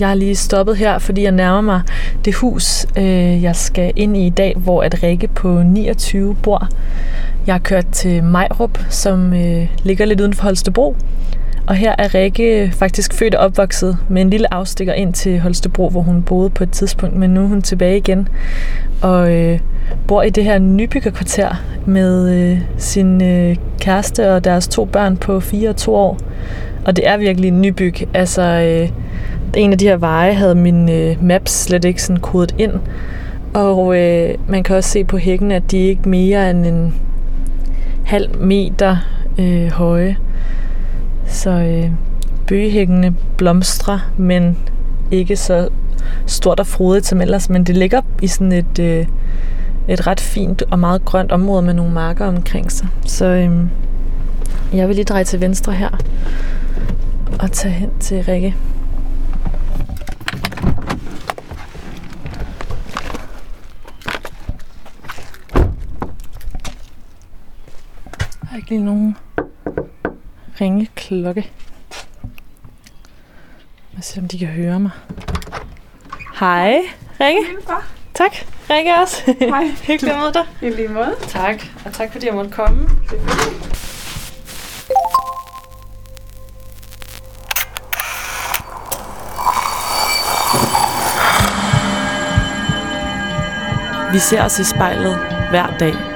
Jeg har lige stoppet her, fordi jeg nærmer mig det hus, øh, jeg skal ind i i dag, hvor at Rikke på 29 bor. Jeg har kørt til Majrup, som øh, ligger lidt uden for Holstebro. Og her er Rikke faktisk født og opvokset med en lille afstikker ind til Holstebro, hvor hun boede på et tidspunkt, men nu er hun tilbage igen og øh, bor i det her nybyggerkvarter med øh, sin øh, kæreste og deres to børn på 4 og 2 år. Og det er virkelig en nybyg. Altså, øh, en af de her veje havde min øh, maps slet ikke sådan kodet ind. Og øh, man kan også se på hækken, at de ikke mere end en halv meter øh, høje. Så øh, bøgehækkene blomstrer, men ikke så stort og frodigt som ellers. Men det ligger i sådan et, øh, et ret fint og meget grønt område med nogle marker omkring sig. Så øh, jeg vil lige dreje til venstre her og tage hen til Rikke. Er ikke lige nogen ringeklokke. Jeg se, om de kan høre mig. Hej, Rikke. Tak. Rikke også. Hej. Hyggeligt at møde dig. I lige måde. Tak, og tak fordi jeg måtte komme. Vi ser os i spejlet hver dag.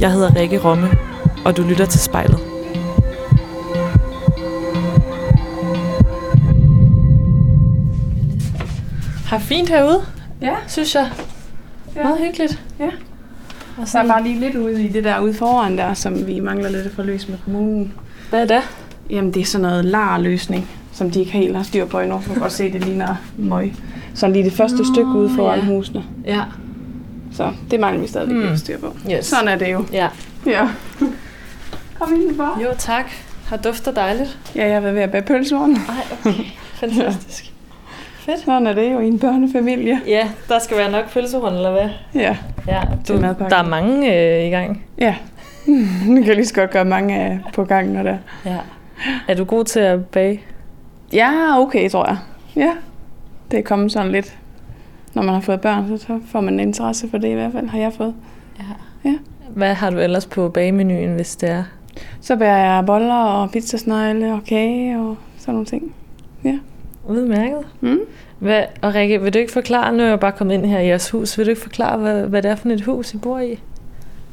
Jeg hedder Rikke Romme, og du lytter til spejlet. Har fint herude, Ja, synes jeg. Ja. Meget hyggeligt. Ja. Og så er bare lige lidt ude i det der ude foran der, som vi mangler lidt at få løst med kommunen. Hvad er det? Jamen, det er sådan noget LAR-løsning, som de ikke helt har styr på endnu. Man kan godt se, det ligner møg. Så lige det første Nå, stykke ude foran ja. husene. Ja. Så det mangler vi stadig Mm. styr på. Yes. Sådan er det jo. Ja. Ja. Kom indenfor. Jo, tak. Har dufter dejligt. Ja, jeg var ved at bage pølsehorn. Ej, okay. Fantastisk. Fedt. Sådan er det jo i en børnefamilie. Ja, der skal være nok pølsehorn, eller hvad? Ja. Ja, du, der er mange øh, i gang. Ja. det kan lige så godt gøre mange af på gangen og der. Ja. Er du god til at bage? Ja, okay, tror jeg. Ja. Det er kommet sådan lidt. Når man har fået børn, så- så får man en interesse for det i hvert fald, har jeg fået. Ja. Ja. Hvad har du ellers på bagemenuen, hvis det er? Så bærer jeg boller og pizzasnegle og kage og sådan nogle ting. Udmærket. Mm. Hvad, og Rikke, vil du ikke forklare, nu er jeg bare kommet ind her i jeres hus, vil du ikke forklare, hvad, hvad det er for et hus, I bor i?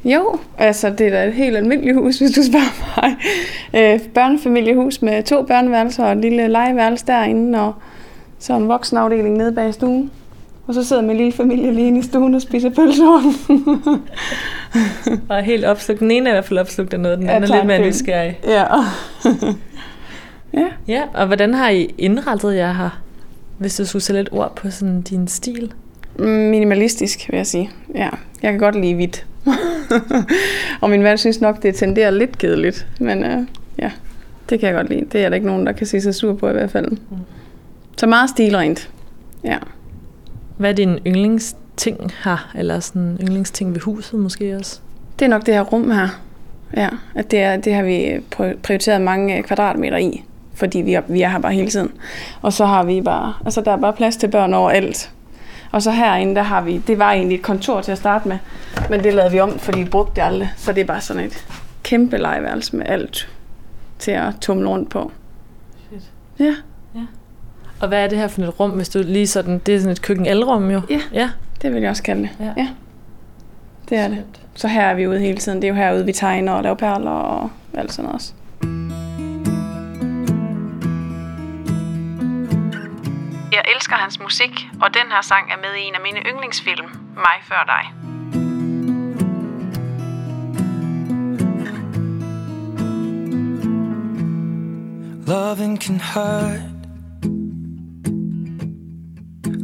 Jo, altså det er da et helt almindeligt hus, hvis du spørger mig. Øh, børnefamiliehus med to børneværelser og et lille legeværelse derinde, og så en voksenafdeling nede bag stuen. Og så sidder min lille familie lige inde i stuen og spiser pølsehorn. Og er helt opslugt. Den ene er i hvert fald opslugt af noget, den anden er tager lidt mere nysgerrig. ja. ja. Ja, og hvordan har I indrettet jer her? Hvis du skulle sætte et ord på sådan din stil. Minimalistisk, vil jeg sige. Ja, jeg kan godt lide hvidt. og min mand synes nok, det tenderer lidt kedeligt. Men øh, ja, det kan jeg godt lide. Det er der ikke nogen, der kan se sig sur på i hvert fald. Så meget stilrent. Ja. Hvad er din yndlingsting her? Eller sådan yndlingsting ved huset måske også? Det er nok det her rum her. Ja, at det, er, det har vi pri- prioriteret mange øh, kvadratmeter i, fordi vi er, vi er her bare hele tiden. Og så har vi bare, altså der er bare plads til børn overalt. Og så herinde, der har vi, det var egentlig et kontor til at starte med, men det lavede vi om, fordi vi brugte det aldrig. Så det er bare sådan et kæmpe legeværelse med alt til at tumle rundt på. Fedt. Ja, Og hvad er det her for et rum, hvis du lige sådan, det er sådan et køkken-alrum jo? Ja. Ja. det vil jeg også kalde det. Ja. ja. Det er det. Så her er vi ude hele tiden. Det er jo herude, vi tegner og laver perler og alt sådan noget også. Jeg elsker hans musik, og den her sang er med i en af mine yndlingsfilm, Mig før dig. Loving can hurt.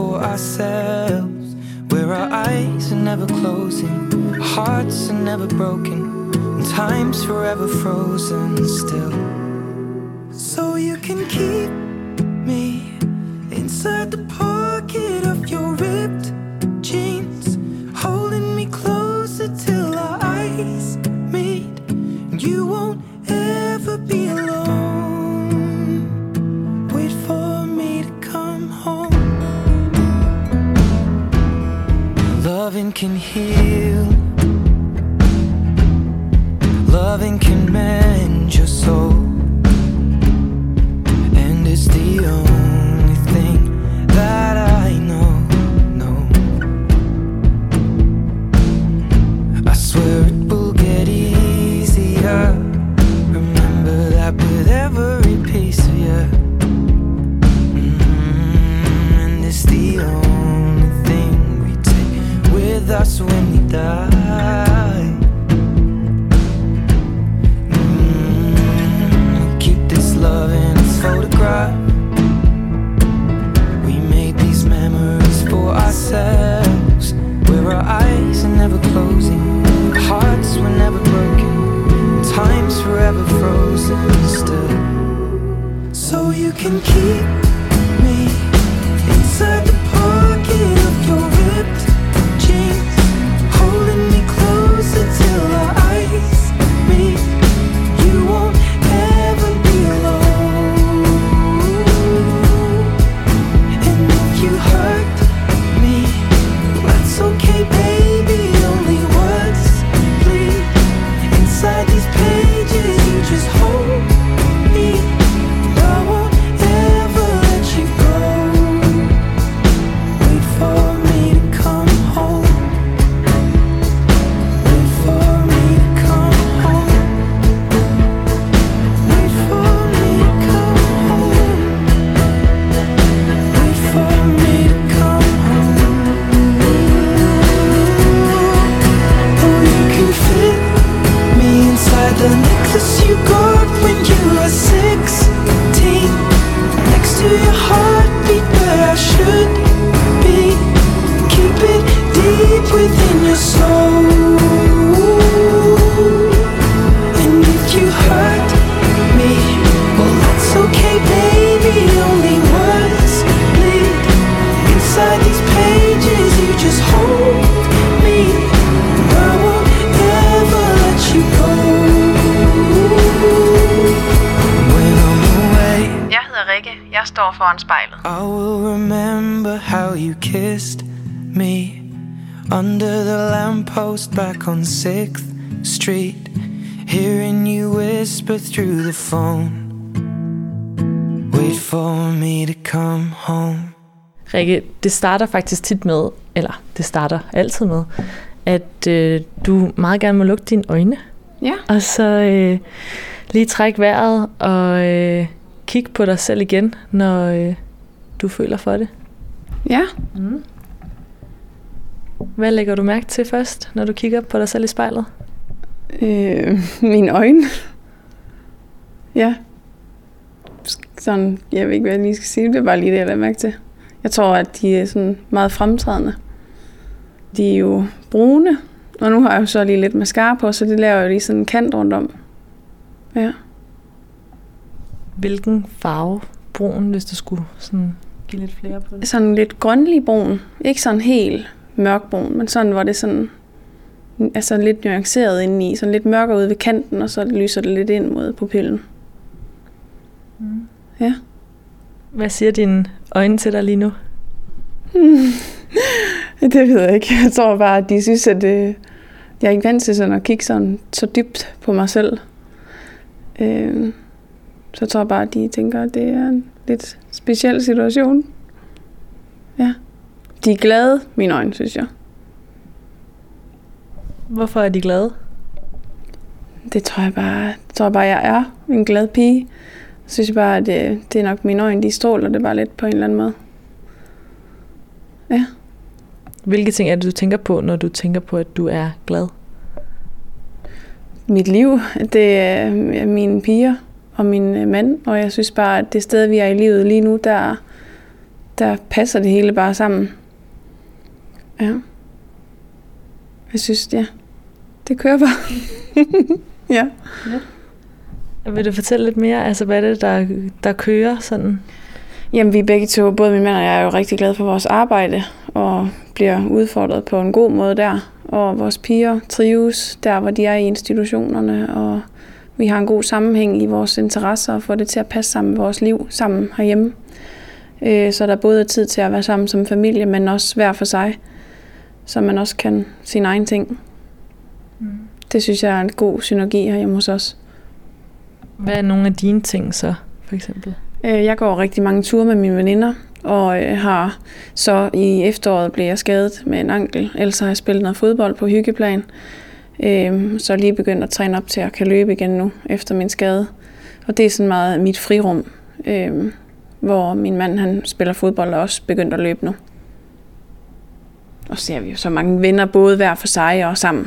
For ourselves. Where our eyes are never closing, hearts are never broken, and time's forever frozen still. Rikke. Jeg står foran spejlet. I will remember how you kissed me under the lamppost back on 6th Street, hearing you whisper through the phone. Wait for me to come home. Rikke, det starter faktisk tit med, eller det starter altid med, at øh, du meget gerne må lukke dine øjne, Ja. og så øh, lige trække vejret og øh, kigge på dig selv igen, når øh, du føler for det. Ja. Hvad lægger du mærke til først, når du kigger på dig selv i spejlet? Øh, mine øjne. Ja. Sådan, jeg ved ikke, hvad jeg lige skal sige. Det er bare lige det, jeg lader mærke til. Jeg tror, at de er sådan meget fremtrædende. De er jo brune, og nu har jeg jo så lige lidt mascara på, så det laver jo lige sådan en kant rundt om. Ja. Hvilken farve brun, hvis du skulle sådan give lidt flere på det? Sådan lidt grønlig brun. Ikke sådan helt mørkbrun, men sådan, hvor det sådan altså lidt nuanceret indeni. Sådan lidt mørkere ude ved kanten, og så lyser det lidt ind mod pupillen. Mm. Ja. Hvad siger dine øjne til dig lige nu? Det ved jeg ikke. Jeg tror bare, at de synes, at øh, jeg er ikke vant til sådan at kigge sådan så dybt på mig selv. Øh, så jeg tror bare, at de tænker, at det er en lidt speciel situation. Ja. De er glade, mine øjne, synes jeg. Hvorfor er de glade? Det tror jeg bare, det tror jeg bare, jeg er en glad pige. Jeg synes bare, at det, det er nok mine øjne, de stråler det bare lidt på en eller anden måde. Ja. Hvilke ting er det, du tænker på, når du tænker på, at du er glad? Mit liv, det er mine piger og min øh, mand, og jeg synes bare, at det sted, vi er i livet lige nu, der, der passer det hele bare sammen. Ja. Jeg synes, ja, det kører bare. ja. Vil du fortælle lidt mere? Altså, hvad er det, der, der kører sådan? Jamen, vi er begge to, både min mand og jeg, er jo rigtig glade for vores arbejde, og bliver udfordret på en god måde der. Og vores piger trives der, hvor de er i institutionerne, og vi har en god sammenhæng i vores interesser og får det til at passe sammen med vores liv sammen herhjemme. Øh, så der er både tid til at være sammen som familie, men også hver for sig, så man også kan sin egen ting. Mm. Det synes jeg er en god synergi herhjemme hos os. Hvad er nogle af dine ting så, for eksempel? Øh, jeg går rigtig mange ture med mine veninder, og øh, har så i efteråret blev jeg skadet med en ankel. Ellers har jeg spillet noget fodbold på hyggeplan. Øh, så lige begyndt at træne op til at kan løbe igen nu efter min skade. Og det er sådan meget mit frirum, øh, hvor min mand han spiller fodbold og også begyndt at løbe nu. Og så ser vi jo så mange venner, både hver for sig og sammen.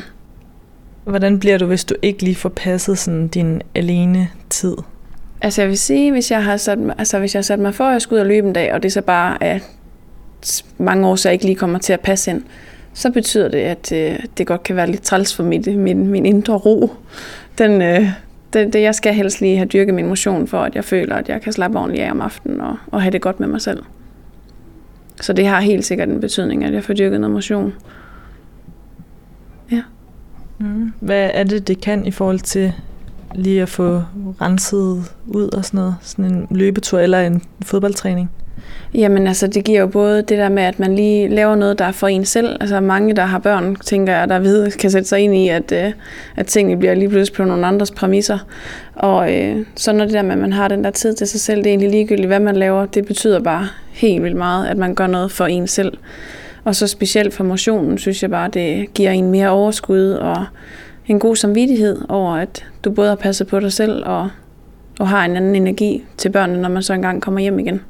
Hvordan bliver du, hvis du ikke lige får passet sådan din alene tid? Altså jeg vil sige, hvis jeg har sat, altså, hvis jeg har sat mig for, at jeg skal ud og løbe en dag, og det så bare er mange år, så jeg ikke lige kommer til at passe ind, så betyder det, at øh, det godt kan være lidt træls for mit, min, min indre ro. Den, øh, det, det, jeg skal helst lige have dyrket min motion, for at jeg føler, at jeg kan slappe ordentligt af om aftenen og, og have det godt med mig selv. Så det har helt sikkert en betydning, at jeg får dyrket noget motion. Ja. Mm. Hvad er det, det kan i forhold til lige at få renset ud og sådan noget? Sådan en løbetur eller en fodboldtræning? Jamen altså, det giver jo både det der med, at man lige laver noget, der er for en selv. Altså mange, der har børn, tænker jeg, der ved, kan sætte sig ind i, at, øh, at tingene bliver lige pludselig på nogle andres præmisser. Og øh, så når det der med, at man har den der tid til sig selv, det er egentlig ligegyldigt, hvad man laver. Det betyder bare helt vildt meget, at man gør noget for en selv. Og så specielt for motionen, synes jeg bare, det giver en mere overskud og en god samvittighed over, at du både har passet på dig selv og, og har en anden energi til børnene, når man så engang kommer hjem igen.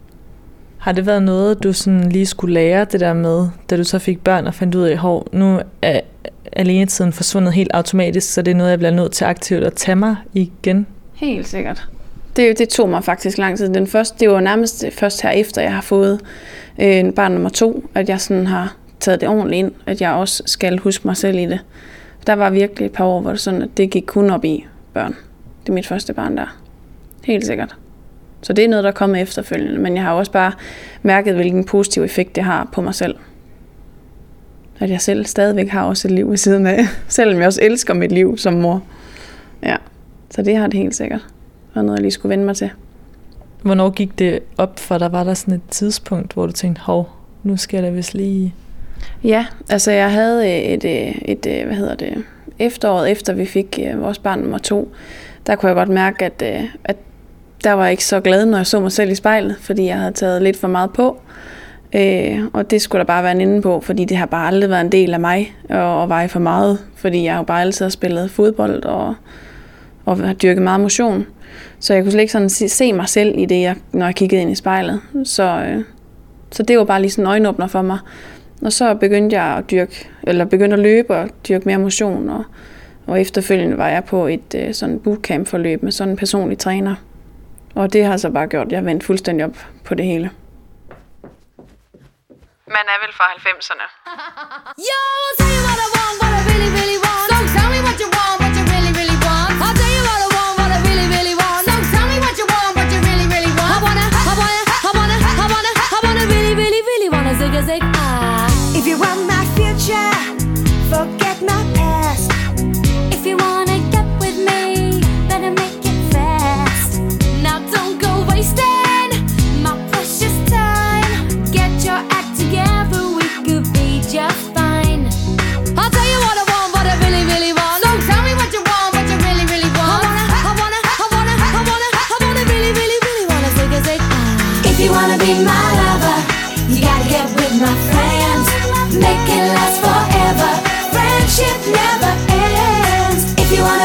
Har det været noget, du sådan lige skulle lære det der med, da du så fik børn og fandt ud af, at nu er alenetiden forsvundet helt automatisk, så det er noget, jeg bliver nødt til aktivt at tage mig igen? Helt sikkert. Det, det tog mig faktisk lang tid. Den første, det var nærmest først her efter, jeg har fået øh, barn nummer to, at jeg sådan har taget det ordentligt ind, at jeg også skal huske mig selv i det. Der var virkelig et par år, hvor det, sådan, at det gik kun op i børn. Det er mit første barn der. Helt sikkert. Så det er noget, der er kommet efterfølgende. Men jeg har også bare mærket, hvilken positiv effekt det har på mig selv. At jeg selv stadigvæk har også et liv ved siden af. Selvom jeg også elsker mit liv som mor. Ja, så det har det helt sikkert. været noget, jeg lige skulle vende mig til. Hvornår gik det op for dig? Var der sådan et tidspunkt, hvor du tænkte, hov, nu skal jeg da vist lige... Ja, altså jeg havde et, et, et hvad hedder det, efteråret efter vi fik øh, vores barn nummer to, der kunne jeg godt mærke, at, øh, at der var jeg ikke så glad, når jeg så mig selv i spejlet, fordi jeg havde taget lidt for meget på. Øh, og det skulle der bare være en ende på, fordi det har bare aldrig været en del af mig og, og veje for meget, fordi jeg har jo bare altid har spillet fodbold og, og har dyrket meget motion. Så jeg kunne slet ikke sådan se, se mig selv i det, jeg, når jeg kiggede ind i spejlet. Så, øh, så det var bare lige sådan en øjenåbner for mig. Og så begyndte jeg at dyrke, eller begyndte at løbe og dyrke mere motion, og, og efterfølgende var jeg på et øh, sådan bootcamp forløb med sådan en personlig træner. Og det har så bare gjort, at jeg vendt fuldstændig op på det hele. Man er vel fra 90'erne. Yo, tell you what I want, what I really, really want. So tell me what you want, what you really, really want. I'll tell you what I want, what I really, really want. So tell me what you want, what you really, really want. I wanna, I wanna, I wanna, I wanna, I wanna really, really, really wanna zig a zig ah. If you want my future, forget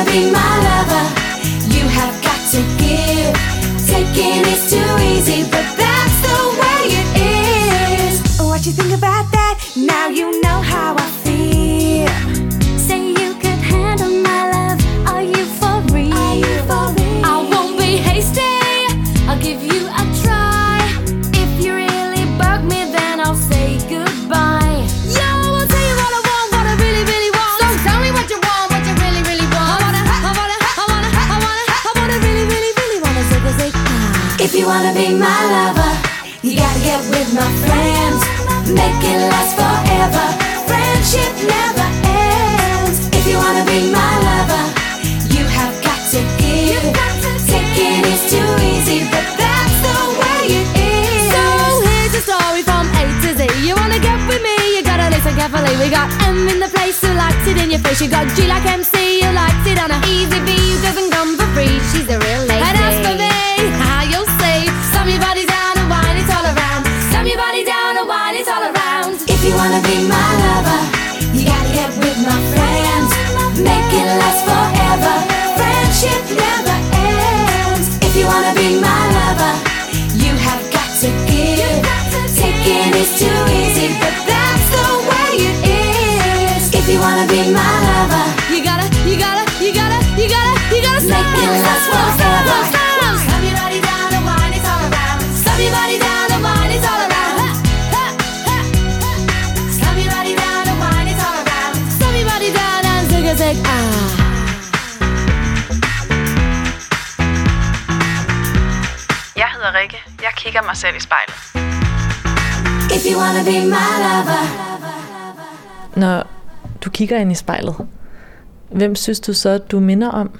be my lover, you have got to give. Taking is too easy, but that's the way it is. What you think about that? Now you know wanna be my lover, you gotta get with my friends. Make it last forever. Friendship never ends. If you wanna be my lover, you have got to give. Taking is too easy, but that's the way it is. So here's the story from A to Z. You wanna get with me? You gotta listen carefully. We got M in the place who likes it in your face. You got G like MC who likes it on a easy B who doesn't come for free. She's a real wanna be my lover, you gotta, you gotta, you gotta, you gotta, you gotta make it last forever. Slam your body down and wine it all around. Your body down and wine it all around. Ha, ha, ha. Slam your body down and wine it all around. Slam your body down and zig a zig ah. Jeg hedder Rikke. Jeg kigger mig selv i spejlet. If you wanna be my lover. Når kigger ind i spejlet, hvem synes du så, du minder om?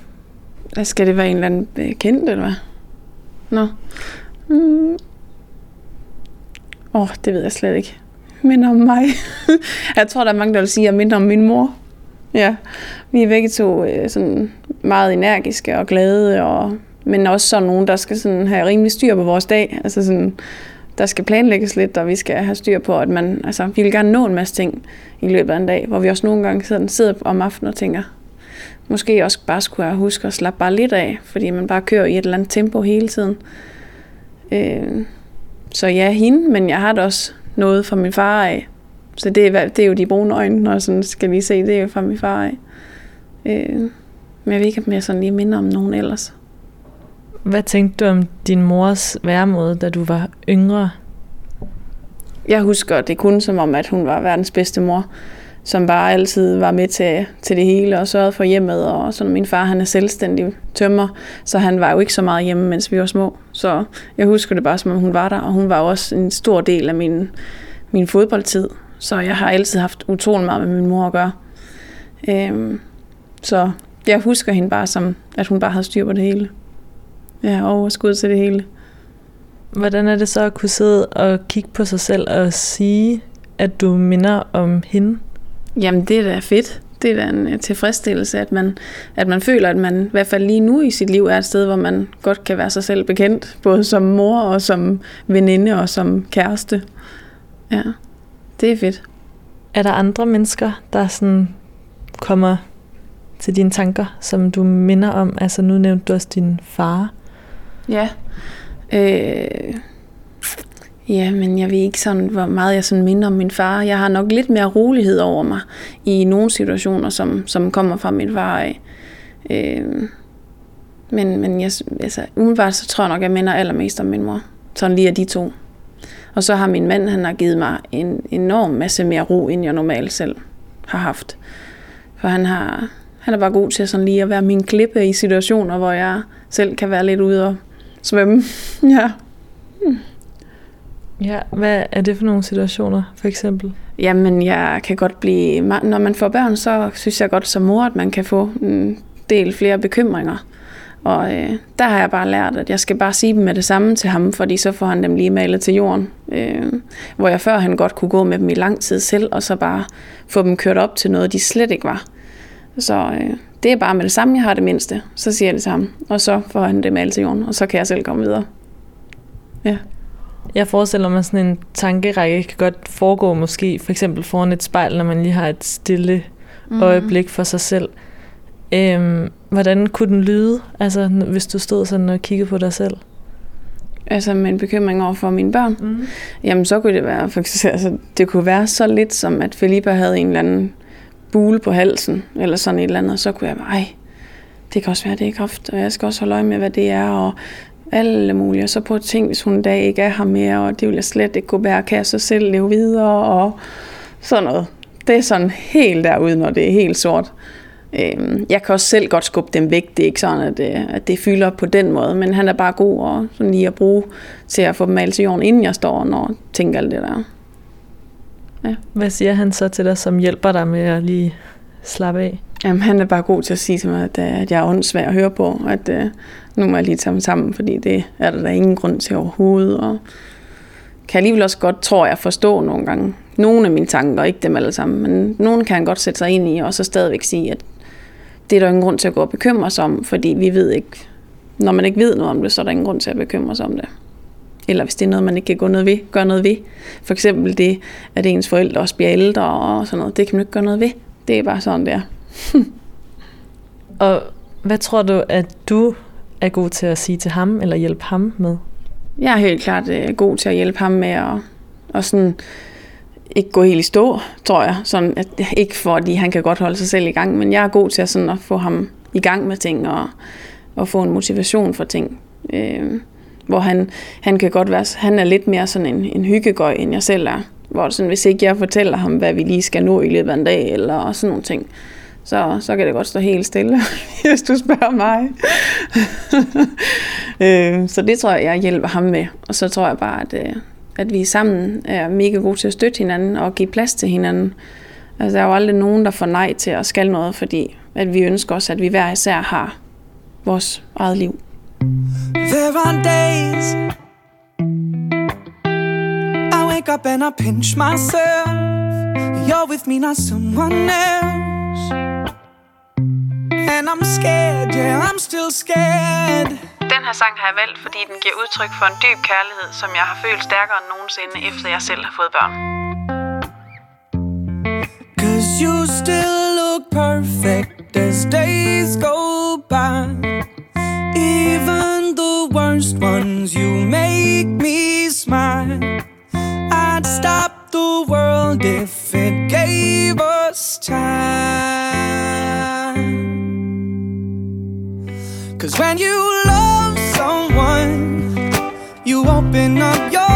Skal det være en eller anden øh, kendt, eller hvad? Nå. Mm. Åh, oh, det ved jeg slet ikke. Minder om mig. jeg tror, der er mange, der vil sige, at jeg minder om min mor. Ja, vi er begge to øh, sådan meget energiske og glade, og, men også sådan nogen, der skal sådan have rimelig styr på vores dag. Altså sådan, der skal planlægges lidt, og vi skal have styr på, at man, altså, vi vil gerne nå en masse ting i løbet af en dag, hvor vi også nogle gange sådan sidder om aftenen og tænker, måske også bare skulle jeg huske at slappe bare lidt af, fordi man bare kører i et eller andet tempo hele tiden. Øh, så ja, hende, men jeg har da også noget fra min far af. Så det er, det er jo de brune øjne, når jeg sådan skal lige se, det er jo fra min far af. Øh, men jeg ved ikke, om jeg sådan lige minder om nogen ellers. Hvad tænkte du om din mors væremåde, da du var yngre? Jeg husker det kun som om, at hun var verdens bedste mor, som bare altid var med til, til det hele og sørgede for hjemmet. Og sådan, min far han er selvstændig tømmer, så han var jo ikke så meget hjemme, mens vi var små. Så jeg husker det bare, som om hun var der, og hun var også en stor del af min, min fodboldtid. Så jeg har altid haft utrolig meget med min mor at gøre. Øhm, så jeg husker hende bare som, at hun bare havde styr på det hele. Ja, overskud til det hele. Hvordan er det så at kunne sidde og kigge på sig selv og sige, at du minder om hende? Jamen, det er da fedt. Det er da en øh, tilfredsstillelse, at man, at man føler, at man i hvert fald lige nu i sit liv er et sted, hvor man godt kan være sig selv bekendt, både som mor og som veninde og som kæreste. Ja, det er fedt. Er der andre mennesker, der sådan kommer til dine tanker, som du minder om? Altså nu nævnte du også din far. Ja. Øh, ja, men jeg ved ikke sådan, hvor meget jeg sådan minder om min far. Jeg har nok lidt mere rolighed over mig i nogle situationer, som, som kommer fra min far af. Øh, men men jeg, altså, umiddelbart så tror jeg nok, jeg minder allermest om min mor. Sådan lige af de to. Og så har min mand, han har givet mig en enorm masse mere ro, end jeg normalt selv har haft. For han har, han er bare god til sådan lige at være min klippe i situationer, hvor jeg selv kan være lidt ude og svømme. ja. Ja, hvad er det for nogle situationer, for eksempel? Jamen, jeg kan godt blive... Når man får børn, så synes jeg godt som mor, at man kan få en del flere bekymringer. Og øh, der har jeg bare lært, at jeg skal bare sige dem med det samme til ham, fordi så får han dem lige malet til jorden. Øh, hvor jeg før han godt kunne gå med dem i lang tid selv, og så bare få dem kørt op til noget, de slet ikke var. Så øh, det er bare med det samme, jeg har det mindste. Så siger jeg det ham, og så får han det malet til jorden, og så kan jeg selv komme videre. Ja. Jeg forestiller mig sådan en tankerække kan godt foregå måske for eksempel foran et spejl, når man lige har et stille Mhm. øjeblik for sig selv. Øhm, hvordan kunne den lyde, altså, hvis du stod sådan og kiggede på dig selv? Altså med en bekymring over for mine børn. Mm. Jamen så kunne det være, for eksempel, altså, det kunne være så lidt som, at Felipe havde en eller anden bule på halsen, eller sådan et eller andet, så kunne jeg bare, ej, det kan også være, det er kræft, og jeg skal også holde øje med, hvad det er, og alle mulige. Og så på ting, hvis hun en dag ikke er her mere, og det vil jeg slet ikke kunne bære, kan jeg så selv leve videre, og sådan noget. Det er sådan helt derude, når det er helt sort. Øhm, Jeg kan også selv godt skubbe dem væk. Det er ikke sådan, at det, at det fylder på den måde. Men han er bare god og sådan lige at bruge til at få dem alt til jorden, inden jeg står og tænker alt det der. Hvad siger han så til dig, som hjælper dig med at lige slappe af? Jamen, han er bare god til at sige til mig, at, øh, at jeg er åndssvær at høre på. At uh, nu må jeg lige tage mig sammen, fordi det er der da ingen grund til overhovedet. Og kan alligevel også godt, tror jeg, forstå nogle gange. Nogle af mine tanker, ikke dem alle sammen, men nogle kan han godt sætte sig ind i, og så stadigvæk sige, at det er der ingen grund til at gå og bekymre sig om, fordi vi ved ikke, når man ikke ved noget om det, så er der ingen grund til at bekymre sig om det. Eller hvis det er noget, man ikke kan gå noget ved, gøre noget ved. For eksempel det, at ens forældre også bliver ældre og sådan noget, det kan man ikke gøre noget ved. Det er bare sådan, det er. Og hvad tror du, at du er god til at sige til ham, eller hjælpe ham med? Jeg er helt klart øh, god til at hjælpe ham med at, at sådan, ikke gå helt i stå, tror jeg. Sådan, at, ikke fordi han kan godt holde sig selv i gang, men jeg er god til at, sådan, at få ham i gang med ting og, og få en motivation for ting. Øh, hvor han, han kan godt være, han er lidt mere sådan en, en hyggegøj, end jeg selv er. Hvor sådan, hvis ikke jeg fortæller ham, hvad vi lige skal nå i løbet af en dag, eller sådan nogle ting, så, så kan det godt stå helt stille, hvis du spørger mig. øh, så det tror jeg, jeg hjælper ham med. Og så tror jeg bare, at, øh, at vi sammen er mega gode til at støtte hinanden og give plads til hinanden. Altså, der er jo aldrig nogen, der får nej til at skal noget, fordi at vi ønsker os, at vi hver især har vores eget liv. There are days I wake up and I pinch myself. You're with me, not someone else. And I'm scared, yeah, I'm still scared. Den her sang har jeg valgt, fordi den giver udtryk for en dyb kærlighed, som jeg har følt stærkere end nogensinde, efter jeg selv har fået børn. Cause you still look perfect as days go by. Even worst ones, you make me smile. I'd stop the world if it gave us time. Cause when you love someone, you open up your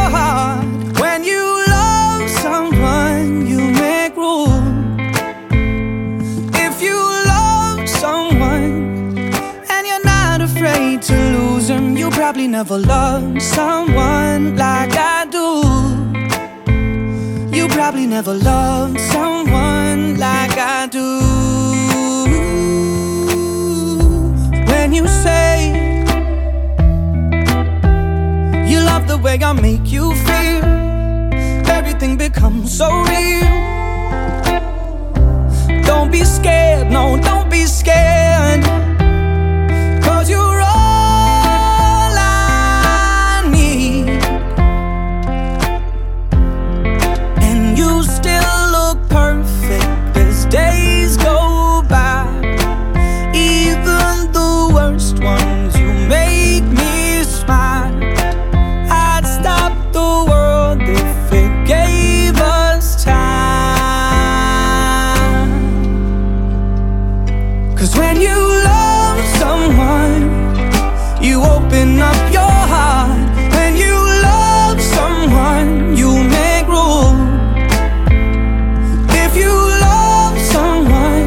probably never loved someone like I do. You probably never loved someone like I do. When you say you love the way I make you feel, everything becomes so real. Don't be scared, no, don't be scared. Cause when you love someone, you open up your heart. When you love someone, you make room. If you love someone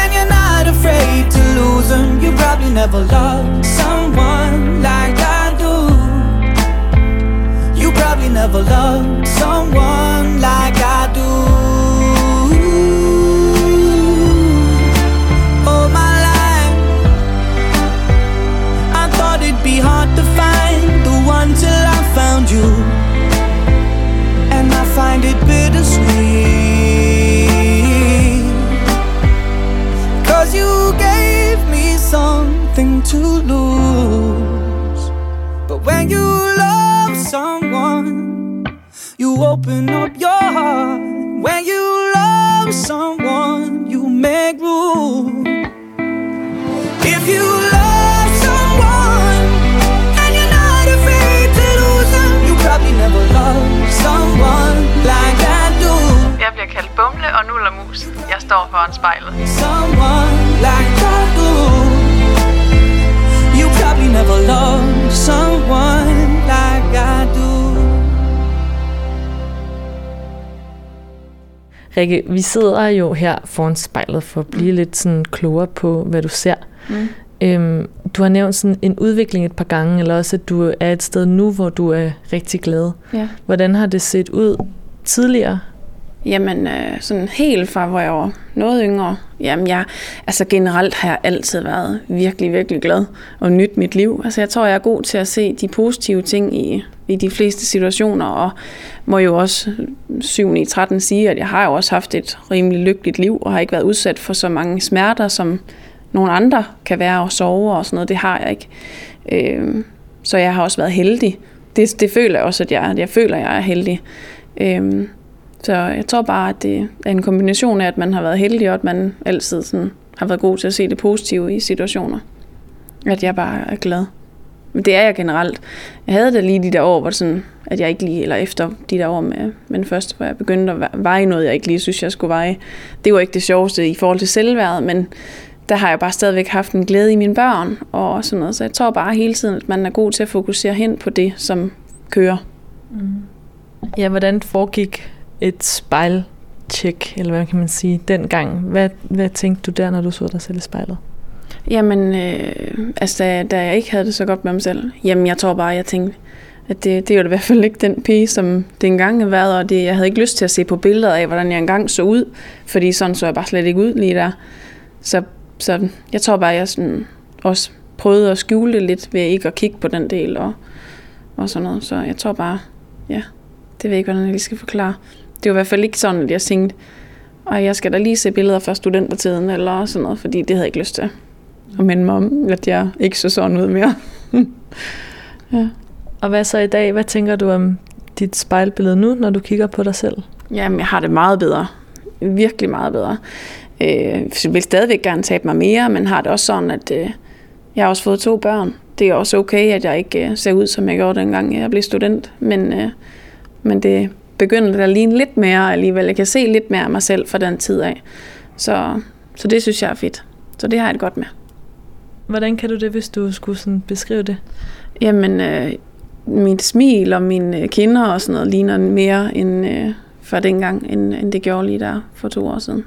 and you're not afraid to lose them, you probably never loved someone like I do. You probably never loved someone open up your heart. When you love someone, you make rules. If you love someone and you're not afraid to lose them, you probably never love someone like I do. Jeg bliver kaldt Bumle og Nullermus. Jeg står foran spejlet. Someone like I do. You probably never love someone Rikke, vi sidder jo her foran spejlet for at blive lidt sådan klogere på, hvad du ser. Mm. Øhm, du har nævnt sådan en udvikling et par gange, eller også at du er et sted nu, hvor du er rigtig glad. Ja. Hvordan har det set ud tidligere? Jamen, øh, sådan helt fra, hvor jeg var noget yngre. Jamen, jeg, altså generelt har jeg altid været virkelig, virkelig glad og nyt mit liv. Altså, jeg tror, jeg er god til at se de positive ting i, i de fleste situationer, og må jo også 7 i 13 sige, at jeg har jo også haft et rimelig lykkeligt liv, og har ikke været udsat for så mange smerter, som nogle andre kan være og sove og sådan noget. Det har jeg ikke. Øh, så jeg har også været heldig. Det, det føler jeg også, at jeg, jeg føler, at jeg er heldig. Øh, så jeg tror bare, at det er en kombination af, at man har været heldig, og at man altid sådan har været god til at se det positive i situationer. At jeg bare er glad. Men det er jeg generelt. Jeg havde det lige de der år, hvor sådan, at jeg ikke lige, eller efter de der år med, men først, hvor jeg begyndte at veje noget, jeg ikke lige synes, jeg skulle veje. Det var ikke det sjoveste i forhold til selvværd, men der har jeg bare stadigvæk haft en glæde i mine børn og sådan noget. Så jeg tror bare hele tiden, at man er god til at fokusere hen på det, som kører. Mm. Ja, hvordan foregik et spejltjek, eller hvad kan man sige, dengang? Hvad, hvad tænkte du der, når du så dig selv i spejlet? Jamen, øh, altså da, da jeg ikke havde det så godt med mig selv, jamen jeg tror bare, jeg tænkte, at det, det var i hvert fald ikke den pige, som det engang har været, og det, jeg havde ikke lyst til at se på billeder af, hvordan jeg engang så ud, fordi sådan så jeg bare slet ikke ud lige der. Så, så jeg tror bare, jeg sådan også prøvede at skjule det lidt ved ikke at kigge på den del og, og sådan noget. Så jeg tror bare, ja, det ved jeg ikke, hvordan jeg lige skal forklare. Det var i hvert fald ikke sådan, at jeg tænkte, og jeg skal da lige se billeder fra studentertiden eller sådan noget, fordi det havde jeg ikke lyst til at minde mig om, at jeg ikke så sådan ud mere. ja. Og hvad så i dag? Hvad tænker du om dit spejlbillede nu, når du kigger på dig selv? Jamen, jeg har det meget bedre. Virkelig meget bedre. Øh, jeg vil stadigvæk gerne tabe mig mere, men har det også sådan, at øh, jeg har også fået to børn. Det er også okay, at jeg ikke øh, ser ud, som jeg gjorde dengang jeg blev student. Men, øh, men det begynder at ligne lidt mere alligevel. Jeg kan se lidt mere af mig selv fra den tid af. Så, så det synes jeg er fedt. Så det har jeg det godt med. Hvordan kan du det, hvis du skulle sådan beskrive det? Jamen, øh, mit smil og mine kinder og sådan noget ligner mere end øh, fra dengang, end, end det gjorde lige der for to år siden.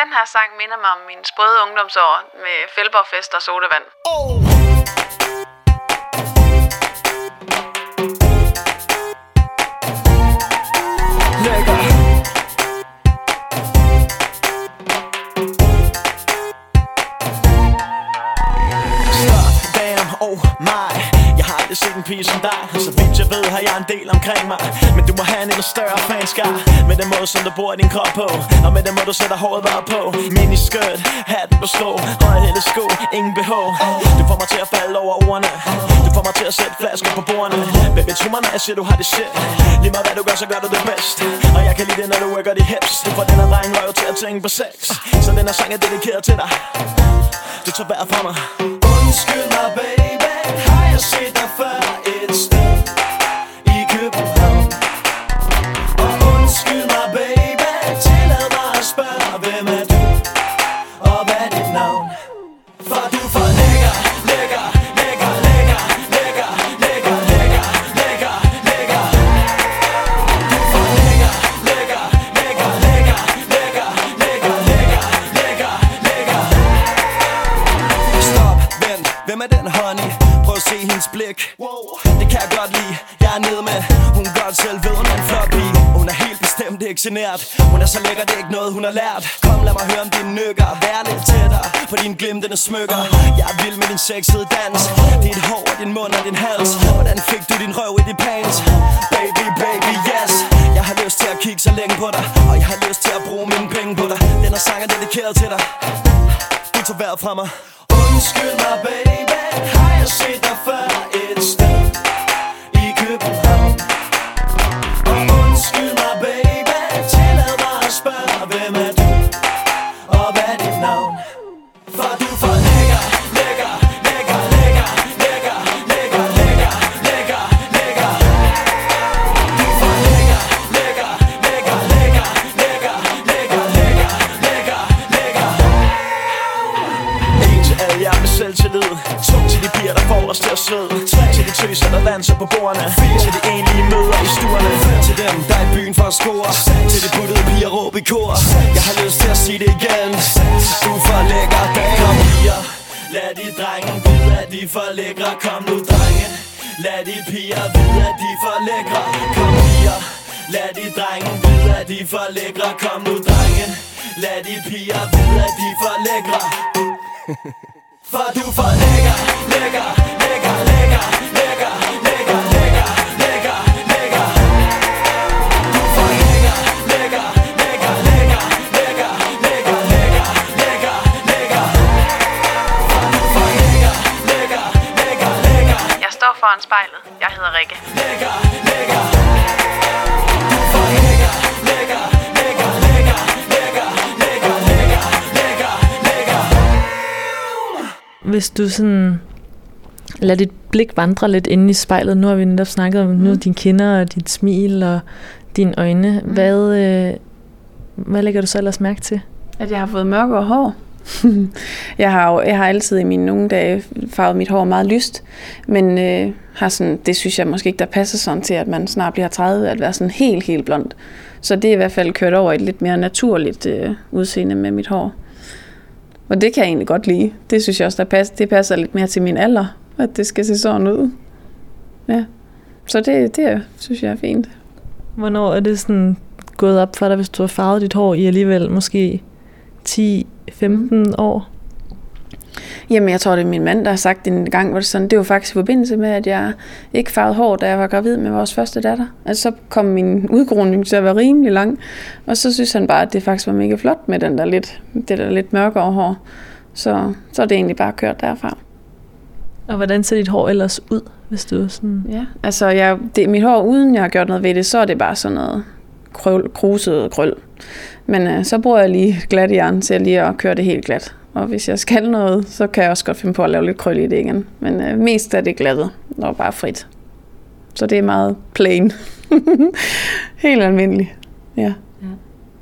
Den her sang minder mig om mine sprøde ungdomsår med fælborgfest og sodavand. Lækker. Pige som dig. Så vidt jeg ved har jeg en del omkring mig. Men du må have en endnu større fanskar Med den måde som du bruger din krop på. Og med den måde du sætter håret bare på. Miniskirt, hat på sko Høje hele sko, ingen behov Du får mig til at falde over ordene. Du får mig til at sætte flasker på bordene. Baby, tro mig når jeg siger du har det shit. Lige meget hvad du gør, så gør du det bedst. Og jeg kan lide det når du worker de hips. Du får den her dreng røv til at tænke på sex. Så den her sang er dedikeret til dig. Du tager vejret fra mig. Undskyld mig baby. Har jeg set dig genert Hun er så lækker, det er ikke noget, hun har lært. Kom, lad mig høre om dine nykker Vær lidt tættere på din glimtende smykker. Jeg er vild med din sexede dans. Dit hår og din mund og din hals. Hvordan fik du din røv i dit pants? Baby, baby, yes. Jeg har lyst til at kigge så længe på dig Og jeg har lyst til at bruge mine penge på dig. Den her sang er dedikeret til dig. Du tog vejret fra mig. Undskyld mig baby. Har jeg set dig før? Sved Til de tøser, der danser på bordene. Til de enlige møder i stuerne. Til dem, der er i byen for at score. Til de puttede piger råb i kor. Jeg har lyst til at sige det igen. Du er for lækker, dame Kom piger, lad de drenge vide, at de er for lækre. Kom nu drenge, lad de piger vide, at de er for lækre. Kom piger, lad de drenge vide, at de er for lækre. Kom nu drenge, lad de piger vide, at de er for lækre. For du er for lækker, lækker, Hvis du sådan lader dit blik vandre lidt inde i spejlet, nu har vi netop snakket om nu dine kinder og dit smil og dine øjne. Mm. Hvad, øh, hvad lægger du så ellers mærke til? At jeg har fået mørkere hår. jeg, har jo, jeg har altid i mine nogle dage farvet mit hår meget lyst, men øh, har sådan, det synes jeg måske ikke, der passer sådan til, at man snart bliver 30, at være sådan helt, helt blond. Så det er i hvert fald kørt over et lidt mere naturligt øh, udseende med mit hår. Og det kan jeg egentlig godt lide. Det synes jeg også, der passer, det passer lidt mere til min alder, at det skal se sådan ud. Ja. Så det, det synes jeg er fint. Hvornår er det sådan gået op for dig, hvis du har farvet dit hår i alligevel måske 10-15 år? Jamen, jeg tror, det er min mand, der har sagt det en gang, hvor det sådan, det var faktisk i forbindelse med, at jeg ikke farvede hår, da jeg var gravid med vores første datter. Altså, så kom min udgroning til at være rimelig lang, og så synes han bare, at det faktisk var mega flot med den der lidt, det der lidt mørkere hår. Så, så er det egentlig bare kørt derfra. Og hvordan ser dit hår ellers ud, hvis du er sådan... Ja, altså jeg, det, mit hår, uden jeg har gjort noget ved det, så er det bare sådan noget krøl, kruset krøl. Men øh, så bruger jeg lige glat jern til lige at køre det helt glat. Og hvis jeg skal noget, så kan jeg også godt finde på at lave lidt krøl i det igen. Men øh, mest er det glattet og bare frit. Så det er meget plain. helt almindeligt. Ja.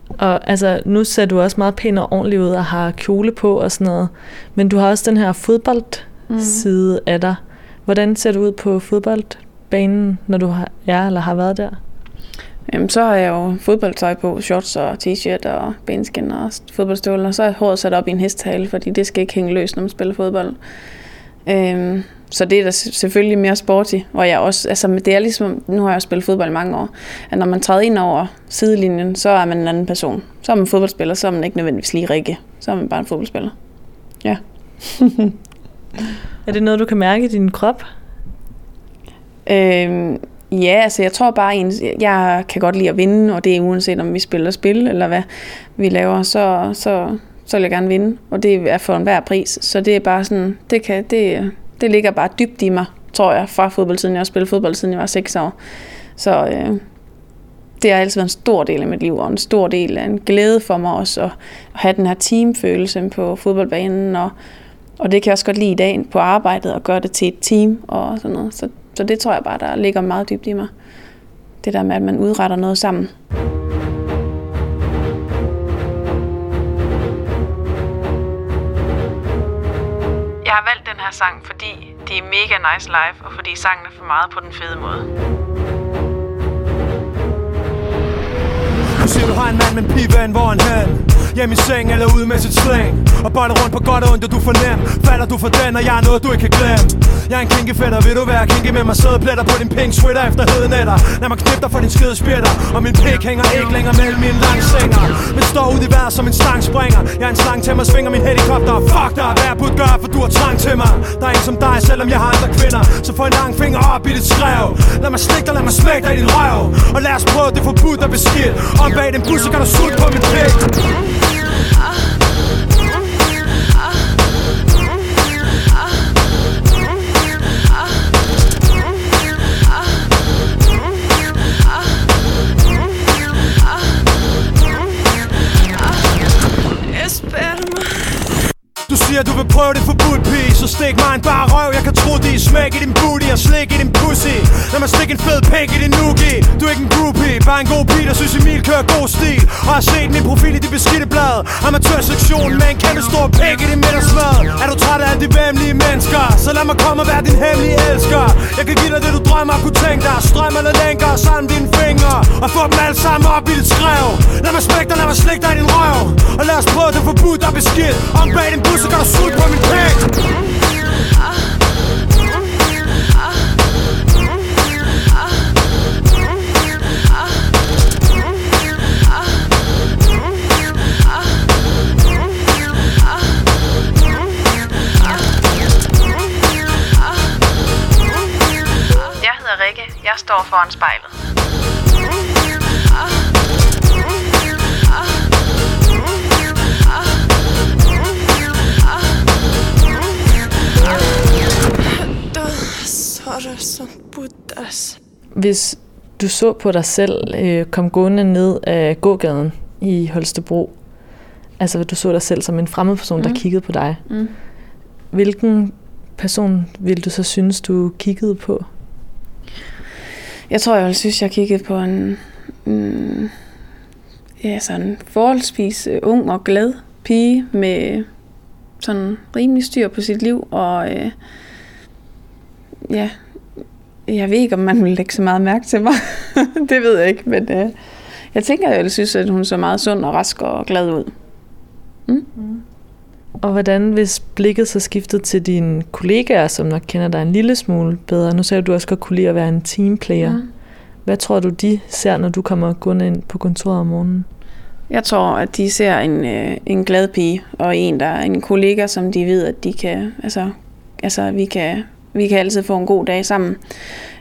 Og altså, nu ser du også meget pæn og ordentlig ud og har kjole på og sådan noget. Men du har også den her fodboldside af dig. Hvordan ser du ud på fodboldbanen, når du har, er eller har været der? Jamen, så har jeg jo fodboldtøj på, shorts og t-shirt og benskin og fodboldstøvler. Så er håret sat op i en hesthale, fordi det skal ikke hænge løs, når man spiller fodbold. Øhm, så det er da selvfølgelig mere sporty. Og jeg også, altså, det er ligesom, nu har jeg spillet fodbold i mange år, at når man træder ind over sidelinjen, så er man en anden person. Så er man fodboldspiller, så er man ikke nødvendigvis lige Rikke. Så er man bare en fodboldspiller. Ja. Er det noget, du kan mærke i din krop? Øhm, ja, altså jeg tror bare, en, jeg kan godt lide at vinde, og det er uanset om vi spiller spil, eller hvad vi laver, så, så, så vil jeg gerne vinde. Og det er for enhver pris. Så det er bare sådan, det, kan, det, det ligger bare dybt i mig, tror jeg, fra fodboldtiden. Jeg har spillet fodbold, siden jeg var 6 år. Så øh, det har altid været en stor del af mit liv, og en stor del af en glæde for mig også, at, at have den her teamfølelse på fodboldbanen, og, og det kan jeg også godt lide i dag på arbejdet, og gøre det til et team og sådan noget. Så, så det tror jeg bare, der ligger meget dybt i mig. Det der med, at man udretter noget sammen. Jeg har valgt den her sang, fordi de er mega nice live, og fordi sangen er for meget på den fede måde. Du siger, du har en mand med en pigeven, hvor er han? Hjem i seng eller ude med sit slæng. Og bolle rundt på godt og ondt, og du for nem. Falder du for den, og jeg er noget, du ikke kan glemme. Jeg er en kinkefætter, vil du være kinky med mig? Sædepletter på din pink sweater efter hedenetter Lad mig knippe dig for din skide spjætter Og min pik hænger ikke længere mellem mine lange sænger. Men står ud i vejret som en stang springer. Jeg er en slang til mig, svinger min helikopter. Fuck dig, hvad jeg burde gøre, for du har trang til mig. Der er en som dig, selvom jeg har andre kvinder. Så få en lang finger op i dit skrev. Lad mig slikke dig, lad mig smække dig i din røv. Og lad os prøve det forbudt og beskidt. Om bag den bus, så kan du sutte på min pik. Du siger, siger så stik mig en bare røv. Jeg kan tro det er smæk i din booty Og slik i din pussy. Lad mig stikke en fed pæk i din noogie. Du er ikke en groupie Bare en god pige der synes Emil kører god stil. Og har set min profil i det beskidte blad. Amatørsektionen med en kæmpe stor pæk i din middagsmad Er du træt af alle de vemmelige mennesker? Så lad mig komme og være din hemmelige elsker. Jeg kan give dig det du drømmer kunne tænke dig. Strøm eller lænker sammen dine fingre. Og få dem alle sammen op i dit skrev. Lad mig smække dig, lad mig slikke dig i din røv. Og lad os prøve det forbudt og beskidt. Om bag din bus, så kan du suge på min pæk står foran spejlet. Hvis du så på dig selv øh, komme gående ned af gågaden i Holstebro, altså du så dig selv som en fremmed person, mm. der kiggede på dig, Mm. hvilken person ville du så synes, du kiggede på? Jeg tror, jeg ville synes, jeg kiggede på en, mm, ja, sådan forholdsvis øh, ung og glad pige med sådan rimelig styr på sit liv, og øh, ja, jeg ved ikke, om man vil lægge så meget mærke til mig. det ved jeg ikke, men øh, jeg tænker, jeg ville synes, at hun så meget sund og rask og glad ud. Mm. mm. Og hvordan, hvis blikket så skiftede til dine kollegaer, som nok kender dig en lille smule bedre? Nu sagde du også godt kunne lide at være en teamplayer. Mm. Hvad tror du, de ser, når du kommer gående ind på kontoret om morgenen? Jeg tror, at de ser en, øh, en glad pige, og en, der er en kollega, som de ved, at de kan, altså, altså vi kan, vi kan altid få en god dag sammen.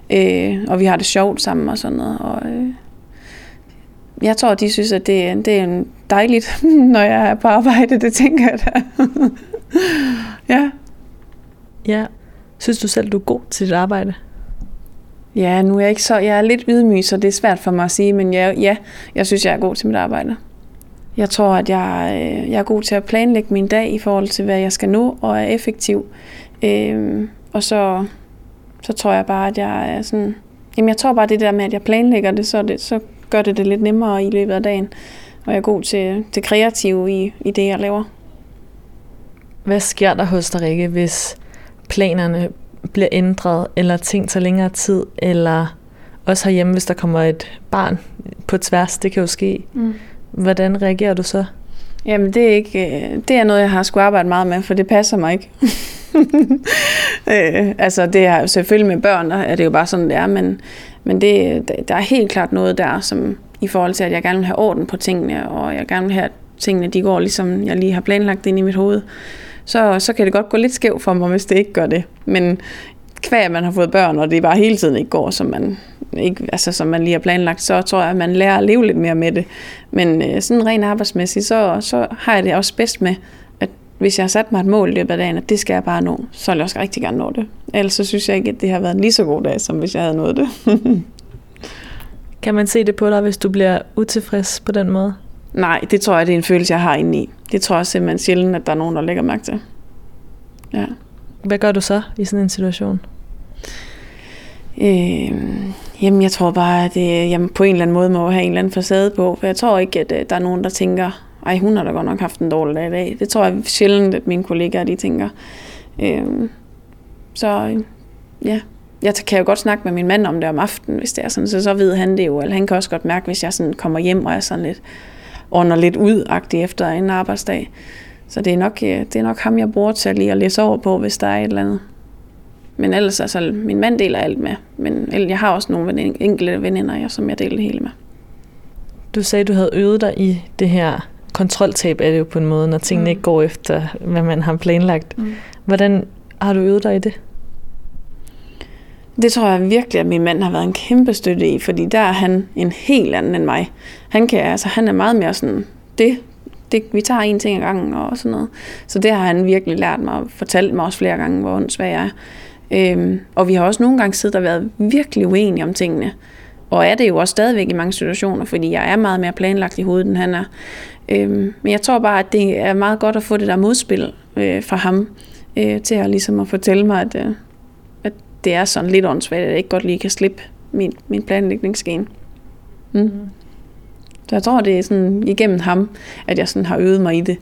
Øh, og vi har det sjovt sammen og sådan noget. Og, øh, jeg tror, de synes, at det, det er en dejligt, når jeg er på arbejde. Det tænker jeg da. ja. Ja. Synes du selv, du er god til dit arbejde? Ja, nu er jeg ikke så... Jeg er lidt ydmyg, så det er svært for mig at sige, men ja, ja jeg synes, jeg er god til mit arbejde. Jeg tror, at jeg, øh, jeg er god til at planlægge min dag i forhold til, hvad jeg skal nå, og er effektiv. Øhm, og så, så tror jeg bare, at jeg er sådan... Jamen, jeg tror bare, det der med, at jeg planlægger det, så, det, så gør det det lidt nemmere i løbet af dagen. Og jeg er god til det kreative i, i det, jeg laver. Hvad sker der hos dig, Rikke, hvis planerne bliver ændret, eller ting tager længere tid, eller også herhjemme, hvis der kommer et barn på tværs, det kan jo ske. Mm. Hvordan reagerer du så? Jamen, det er, ikke, øh, det er noget, jeg har skulle arbejde meget med, for det passer mig ikke. øh, altså, det er selvfølgelig med børn, der er det jo bare sådan, det er, men, men det, der er helt klart noget der, som i forhold til, at jeg gerne vil have orden på tingene, og jeg gerne vil have, at tingene de går, ligesom jeg lige har planlagt det ind i mit hoved, så, så kan det godt gå lidt skævt for mig, hvis det ikke gør det. Men kvæg, at man har fået børn, og det bare hele tiden ikke går, som man, ikke, altså, som man lige har planlagt, så tror jeg, at man lærer at leve lidt mere med det. Men øh, sådan rent arbejdsmæssigt, så, så har jeg det også bedst med, at hvis jeg har sat mig et mål i løbet af dagen, at det skal jeg bare nå, så vil jeg også rigtig gerne nå det. Ellers så synes jeg ikke, at det har været en lige så god dag, som hvis jeg havde nået det. Kan man se det på dig, hvis du bliver utilfreds på den måde? Nej, det tror jeg, det er en følelse, jeg har inde i. Det tror jeg simpelthen sjældent, at der er nogen, der lægger mærke til. Ja. Hvad gør du så i sådan en situation? Øh, jamen, jeg tror bare, at det, jamen, på en eller anden måde må have en eller anden facade på. For jeg tror ikke, at øh, der er nogen, der tænker, ej, hun har da godt nok haft en dårlig dag i dag. Det tror jeg sjældent, at mine kollegaer de tænker. Øh, så øh, ja, jeg kan jo godt snakke med min mand om det om aftenen, hvis det er sådan, så så ved han det jo. Eller han kan også godt mærke, hvis jeg sådan kommer hjem og er sådan lidt ånder lidt ud efter en arbejdsdag. Så det er, nok, øh, det er nok ham, jeg bruger til lige at læse over på, hvis der er et eller andet. Men ellers, altså, min mand deler alt med. Men jeg har også nogle enkelte veninder, som jeg deler det hele med. Du sagde, du havde øvet dig i det her kontroltab, er det jo på en måde, når tingene Mm. ikke går efter, hvad man har planlagt. Mm. Hvordan har du øvet dig i det? Det tror jeg virkelig, at min mand har været en kæmpe støtte i, fordi der er han en helt anden end mig. Han, kan, altså, han er meget mere sådan, det, det, vi tager en ting ad gangen og sådan noget. Så det har han virkelig lært mig og fortalt mig også flere gange, hvor åndssvag jeg er. Øhm, og vi har også nogle gange siddet og været virkelig uenige om tingene. Og er det jo også stadigvæk i mange situationer, fordi jeg er meget mere planlagt i hovedet, end han er. Øhm, men jeg tror bare, at det er meget godt at få det der modspil, øh, fra ham, øh, til at, ligesom at fortælle mig, at, øh, at det er sådan lidt åndssvagt, at jeg ikke godt lige kan slippe min, min planlægningsgen. Mm. Så jeg tror, det er sådan igennem ham, at jeg sådan har øvet mig i det.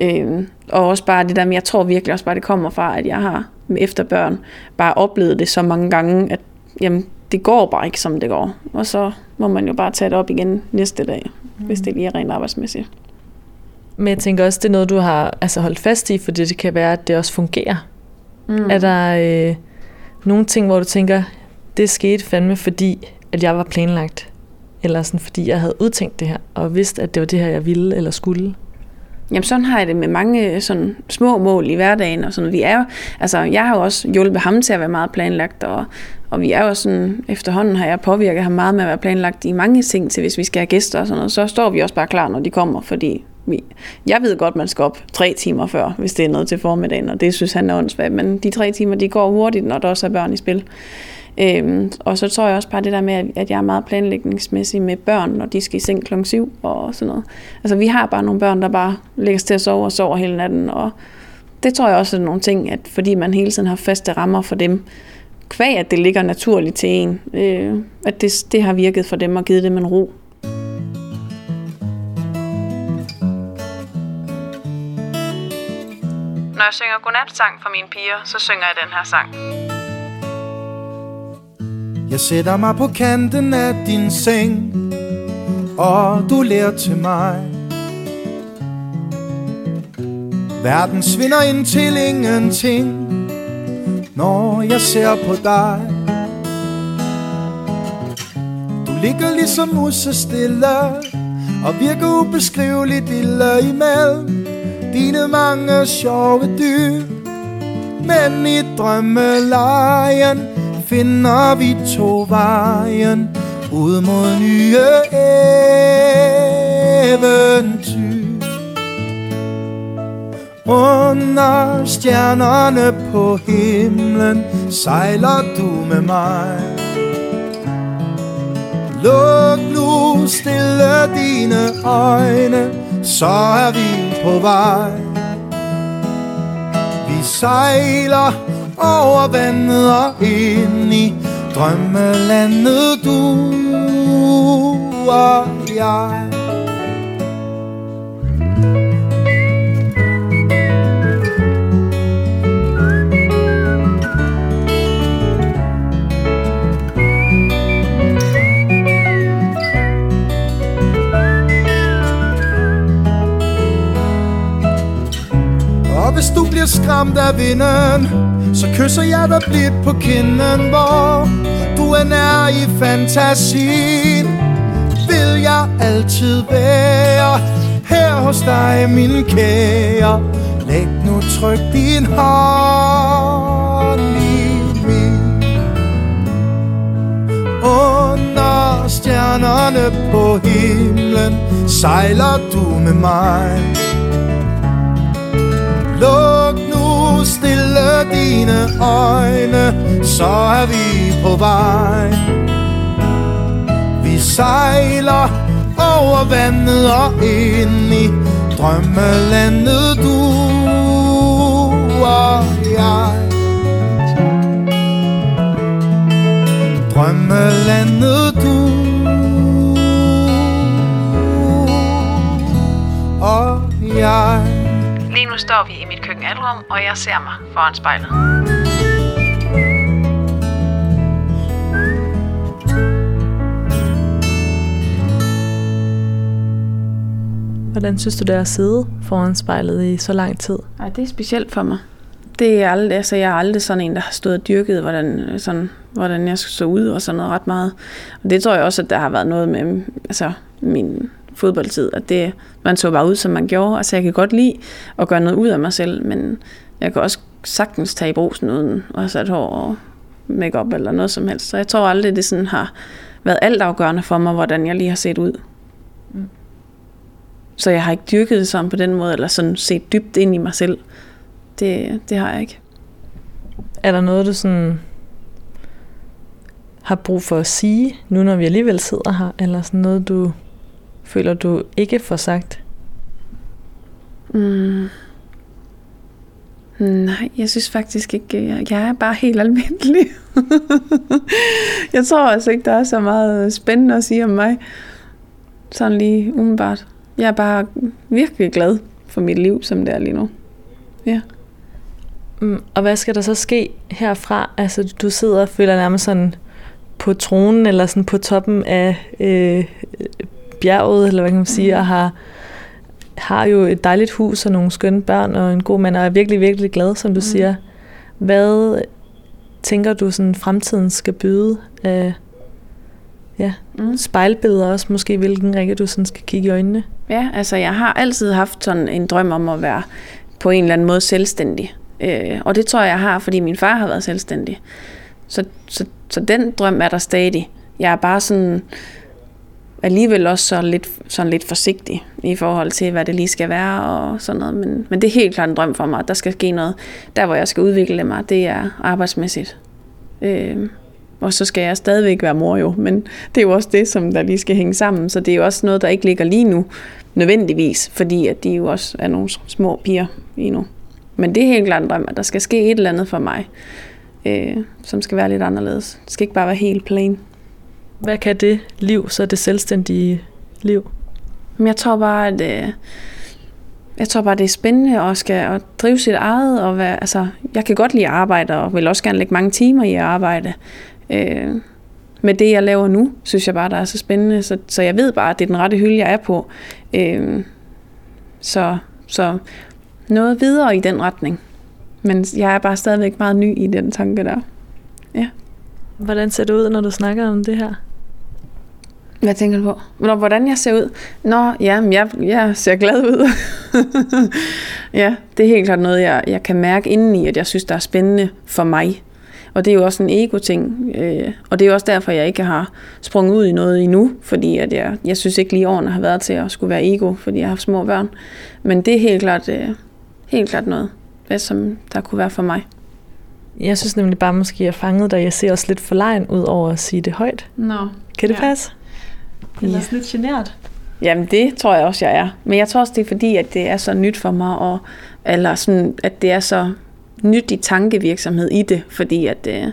Øh, og også bare det der med, jeg tror virkelig også bare, det kommer fra, at jeg har efter børn bare oplevet det så mange gange, at jamen, det går bare ikke, som det går. Og så må man jo bare tage det op igen næste dag, mm. hvis det lige er rent arbejdsmæssigt. Men jeg tænker også, det er noget, du har altså, holdt fast i, fordi det kan være, at det også fungerer. Mm. Er der øh, nogle ting, hvor du tænker, det skete fandme, fordi at jeg var planlagt? Eller sådan, fordi jeg havde udtænkt det her, og vidste, at det var det her, jeg ville eller skulle? Jamen sådan har jeg det med mange øh, sådan små mål i hverdagen og sådan. Vi er jo, altså jeg har jo også hjulpet ham til at være meget planlagt, og, og vi er jo sådan, efterhånden har jeg påvirket ham meget med at være planlagt i mange ting til, hvis vi skal have gæster og sådan noget, så står vi også bare klar, når de kommer, fordi jeg ved godt, man skal op tre timer før, hvis det er noget til formiddagen, og det synes han er åndssvagt, men de tre timer, de går hurtigt, når der også er børn i spil. Øhm, og så tror jeg også bare det der med, at- jeg er meget planlægningsmæssig med børn, når de skal i seng klokken 7 og sådan noget. Altså vi har bare nogle børn, der bare lægges sig til at sove og sover hele natten, og det tror jeg også er nogle ting, at fordi man hele tiden har faste rammer for dem, kvæg at det ligger naturligt til en, øh, at det, det har virket for dem og givet dem en ro. Når jeg synger godnatsang for mine piger, så synger jeg den her sang. Jeg sætter mig på kanten af din seng Og du lærer til mig. Verden svinder ind til ingenting Når jeg ser på dig. Du ligger ligesom musestille Og virker ubeskriveligt lille imellem. Dine mange sjove dyr men i drømmelejen finder vi to vejen ud mod nye eventyr. Under stjernerne på himlen sejler du med mig. Luk nu stille dine øjne, så er vi på vej. Vi sejler over vandet og ind i drømmelandet du og jeg. Hvis du bliver skræmt af vinden Så kysser jeg dig blidt på kinden Hvor du er nær i fantasien. Vil jeg altid være Her hos dig, min kære? Læg nu tryk din hånd i min. Under stjernerne på himlen Sejler du med mig. Luk nu stille dine øjne, så er vi på vej. Vi sejler over vandet og ind i drømmelandet du og jeg. Drømmelandet du og jeg. Nu står vi i mit køkkenalrum, og jeg ser mig foran spejlet. Hvordan synes du, det er at sidde foran spejlet i så lang tid? Ej, det er specielt for mig. Det er aldrig, altså jeg er aldrig sådan en, der har stået og dyrket, hvordan, sådan, hvordan jeg så ud og sådan noget ret meget. Og det tror jeg også, at der har været noget med altså, min fodboldtid, at det, man så bare ud, som man gjorde. Altså jeg kan godt lide at gøre noget ud af mig selv, men jeg kan også sagtens tage i brusen uden at have sat hår og makeup eller noget som helst. Så jeg tror aldrig, det sådan har været altafgørende for mig, hvordan jeg lige har set ud. Så jeg har ikke dyrket det sådan på den måde, eller sådan set dybt ind i mig selv. Det, det har jeg ikke. Er der noget, du sådan har brug for at sige, nu når vi alligevel sidder her? Eller sådan noget, du føler, du ikke får sagt? Mm. Nej, jeg synes faktisk ikke, jeg, jeg er bare helt almindelig. jeg tror altså ikke, der er så meget spændende at sige om mig. Sådan lige umiddelbart. Jeg er bare virkelig glad for mit liv, som det er lige nu. Ja. Mm, Og hvad skal der så ske herfra? Altså, du sidder og føler nærmest sådan på tronen, eller sådan på toppen af øh, bjerget, eller hvad kan man sige, og har, har jo et dejligt hus og nogle skønne børn og en god mand, og er virkelig, virkelig glad, som du mm. siger. Hvad tænker du, sådan fremtiden skal byde af ja, mm. spejlbilleder også, måske hvilken række du sådan skal kigge i øjnene? Ja, altså jeg har altid haft sådan en drøm om at være på en eller anden måde selvstændig. Øh, og det tror jeg, jeg har, fordi min far har været selvstændig. Så, så, så den drøm er der stadig. Jeg er bare sådan alligevel også så lidt, sådan lidt forsigtig i forhold til, hvad det lige skal være og sådan noget. Men, men det er helt klart en drøm for mig, at der skal ske noget. Der, hvor jeg skal udvikle mig, det er arbejdsmæssigt. Øh, og så skal jeg stadigvæk være mor jo, men det er jo også det, som der lige skal hænge sammen. Så det er jo også noget, der ikke ligger lige nu, nødvendigvis, fordi at de jo også er nogle små piger lige nu. Men det er helt klart en drøm, at der skal ske et eller andet for mig, øh, som skal være lidt anderledes. Det skal ikke bare være helt plain. Hvad kan det liv, så det selvstændige liv? Men jeg tror bare, at øh, jeg tror bare, det er spændende at skal at drive sit eget. Og være, altså, jeg kan godt lide at arbejde, og vil også gerne lægge mange timer i at arbejde. Øh, med det, jeg laver nu, synes jeg bare, der er så spændende. Så, så jeg ved bare, at det er den rette hylde, jeg er på. Øh, så, så noget videre i den retning. Men jeg er bare stadigvæk meget ny i den tanke der. Ja. Hvordan ser det ud, når du snakker om det her? Hvad tænker du på? Nå, hvordan jeg ser ud? Nå, ja, men jeg, jeg ser glad ud. ja, det er helt klart noget, jeg, jeg kan mærke indeni, at jeg synes, der er spændende for mig. Og det er jo også en ego-ting. Øh, og det er jo også derfor, jeg ikke har sprunget ud i noget endnu. Fordi at jeg, jeg synes ikke lige årene har været til at skulle være ego, fordi jeg har haft små børn. Men det er helt klart, øh, helt klart noget, hvad som der kunne være for mig. Jeg synes nemlig bare, måske jeg fanget dig. Jeg ser også lidt for lejen ud over at sige det højt. Nå. Kan det Ja. passe? Eller Ja. lidt genert. Jamen det tror jeg også, jeg er. Men jeg tror også, det er fordi, at det er så nyt for mig, og, eller sådan, at det er så nyt i tankevirksomhed i det, fordi at, øh,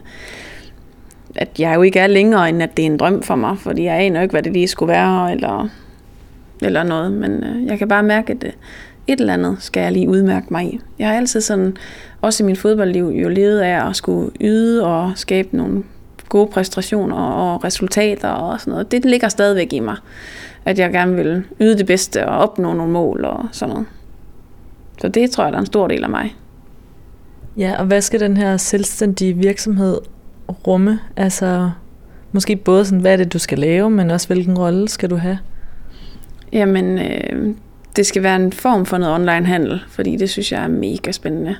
at jeg jo ikke er længere, end at det er en drøm for mig, fordi jeg aner ikke, hvad det lige skulle være, eller, eller noget, men øh, jeg kan bare mærke, at øh, et eller andet skal jeg lige udmærke mig i. Jeg har altid sådan, også i min fodboldliv, jo levet af at skulle yde og skabe nogle gode præstationer og resultater og sådan noget. Det ligger stadigvæk i mig, at jeg gerne vil yde det bedste og opnå nogle mål og sådan noget. Så det tror jeg, der er en stor del af mig. Ja, og hvad skal den her selvstændige virksomhed rumme? Altså, måske både sådan, hvad er det, du skal lave, men også hvilken rolle skal du have? Jamen, øh, det skal være en form for noget online-handel, fordi det synes jeg er mega spændende.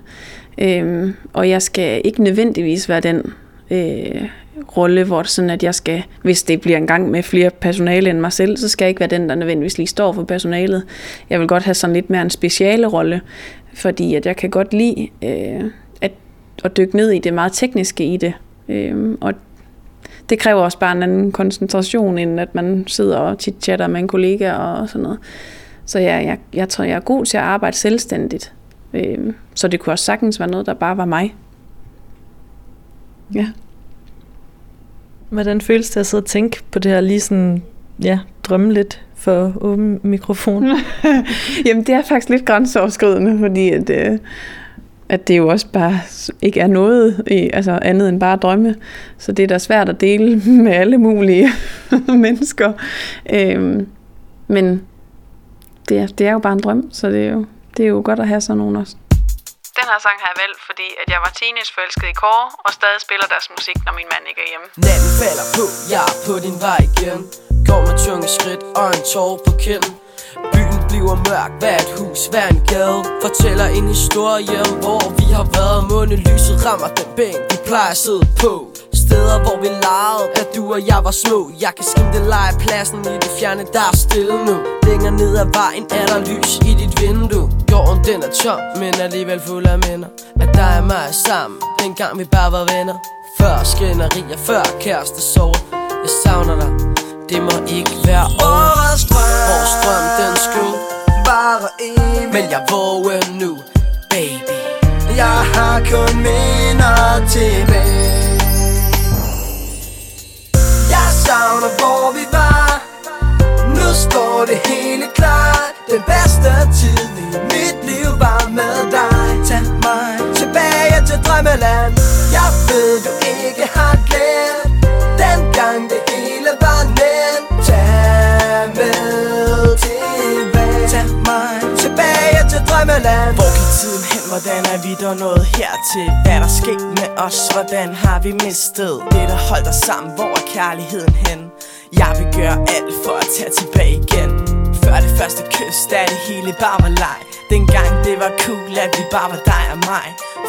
Øh, og jeg skal ikke nødvendigvis være den øh, rolle, hvor det sådan, at jeg skal, hvis det bliver en gang med flere personale end mig selv, så skal jeg ikke være den, der nødvendigvis lige står for personalet. Jeg vil godt have sådan lidt mere en speciale rolle, fordi at jeg kan godt lide øh, at, at dykke ned i det meget tekniske i det. Øh, og det kræver også bare en anden koncentration, end at man sidder og chit-chatter med en kollega og sådan noget. Så jeg, jeg, jeg tror, jeg er god til at arbejde selvstændigt. Øh, så det kunne også sagtens være noget, der bare var mig. Ja. Hvordan føles det at sidde og tænke på det her, lige sådan, ja, drømme lidt for åben mikrofon? Jamen, det er faktisk lidt grænseoverskridende, fordi at, øh, at det jo også bare ikke er noget i, altså andet end bare drømme. Så det er da svært at dele med alle mulige mennesker. Øhm, men det er, det er jo bare en drøm, så det er jo, det er jo godt at have sådan nogen også. Den her sang har jeg valgt, fordi at jeg var teenageforelsket i Kåre, og stadig spiller deres musik, når min mand ikke er hjemme. Natten falder på, jeg er på din vej igen. Går med tunge skridt og en tår på kinden. Byen bliver mørk, hver et hus, hver en gade. Fortæller en historie om hvor vi har været. Månelyset rammer den bænk, vi plejer at sidde på. Steder hvor vi legede, at du og jeg var små Jeg kan skimte legepladsen i det fjerne, der er stille nu. Længere ned ad vejen er der lys i dit vindue. Gården den er tom, men alligevel fuld af minder. At dig og mig er sammen, dengang vi bare var venner. Før skænderier, før kæreste sover Jeg savner dig, det må ikke være årets drøm. Vores drøm, den skulle Bare evigt. Men jeg våger nu, baby. Jeg har kun minder tilbage savner hvor vi var Nu står det hele klart Den bedste tid i mit liv var med dig Tag mig tilbage til drømmeland Jeg ved du ikke har glemt Dengang det hele var nemt Tag med tilbage Tag mig tilbage til drømmeland Hvor gik tiden hen? Hvordan er vi der nået hertil? Hvad er der sket med os? Hvordan har vi mistet det, der holdt os sammen? Hvor er kærligheden hen? Jeg vil gøre alt for at tage tilbage igen. Før det første kys, da det hele bare var leg. Dengang det var cool, at vi bare var dig og mig.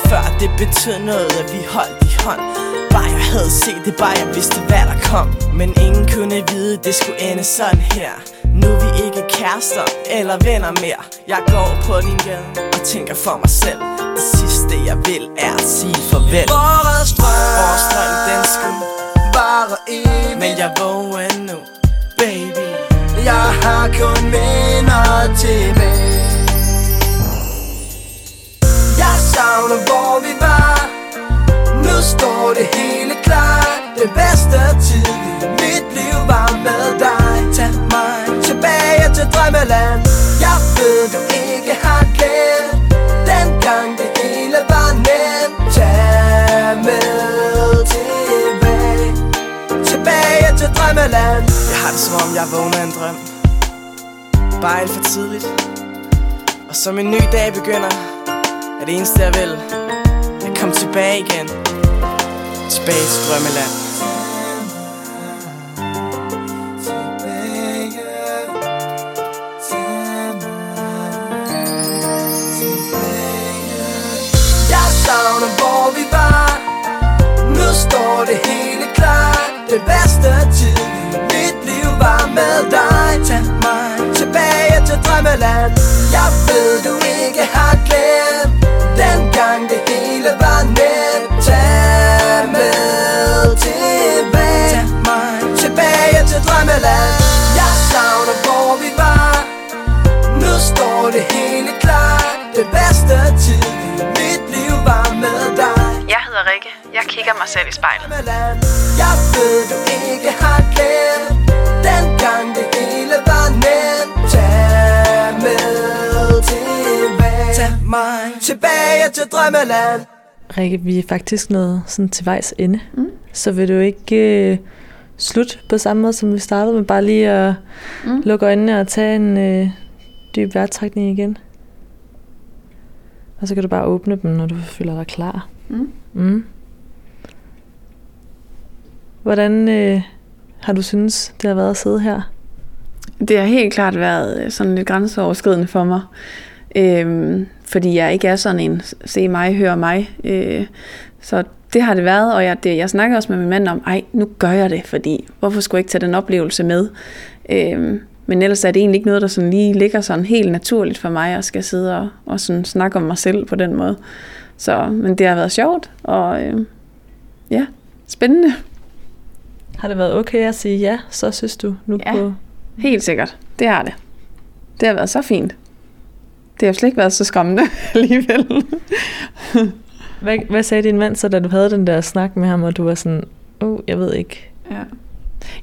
Før det betød noget, at vi holdt i hånd. Bare jeg havde set det, bare jeg vidste, hvad der kom. Men ingen kunne vide, det skulle ende sådan her. Nu er vi ikke kærester eller venner mere. Jeg går på din gade og tænker for mig selv. Det sidste jeg vil er at sige farvel. Vores drøm Vores drøm, den skulle Bare evigt Men jeg våger endnu, baby. Jeg har kun minder tilbage Jeg savner hvor vi var. Nu står det hele klart. Den bedste tid i mit liv var med dig. Tag mig tilbage til drømmeland. Jeg ved du ikke har glemt drømmeland Jeg har det som om jeg vågner en drøm. Bare alt for tidligt. Og som en ny dag begynder Er det eneste jeg vil At komme tilbage igen. Tilbage til drømmeland. Savner hvor vi var. Nu står det hele klart. Den bedste tid var med dig. Tag mig tilbage til drømmeland. Jeg ved du ikke har glemt Dengang det hele var nemt. Tag med tilbage Tag mig tilbage til drømmeland. Jeg savner hvor vi var. Nu står det hele klart Den bedste tid i mit liv var med dig. Jeg hedder Rikke. Jeg kigger mig selv i spejlet. Jeg ved du mig tilbage til drømmeland Rikke, vi er faktisk nået sådan til vejs ende. Mm. Så vil du ikke øh, slutte på samme måde, som vi startede med, bare lige at mm. lukke øjnene og tage en øh, dyb vejrtrækning igen? Og så kan du bare åbne dem, når du føler dig klar. Mm. Mm. Hvordan øh, har du synes, det har været at sidde her? Det har helt klart været øh, sådan lidt grænseoverskridende for mig. Øhm, fordi jeg ikke er sådan en se mig, hør mig. Øh, så det har det været, og jeg, det, jeg snakker også med min mand om, ej, nu gør jeg det, fordi hvorfor skulle jeg ikke tage den oplevelse med? Øhm, men ellers er det egentlig ikke noget, der sådan lige ligger sådan helt naturligt for mig, at skal sidde og, og sådan snakke om mig selv på den måde. Så, men det har været sjovt, og øh, ja, spændende. Har det været okay at sige ja, så synes du nu Ja. på... Helt sikkert. Det har det. Det har været så fint. Det har slet ikke været så skræmmende alligevel. Hvad, hvad sagde din mand så, da du havde den der snak med ham, og du var sådan, oh, jeg ved ikke. Ja.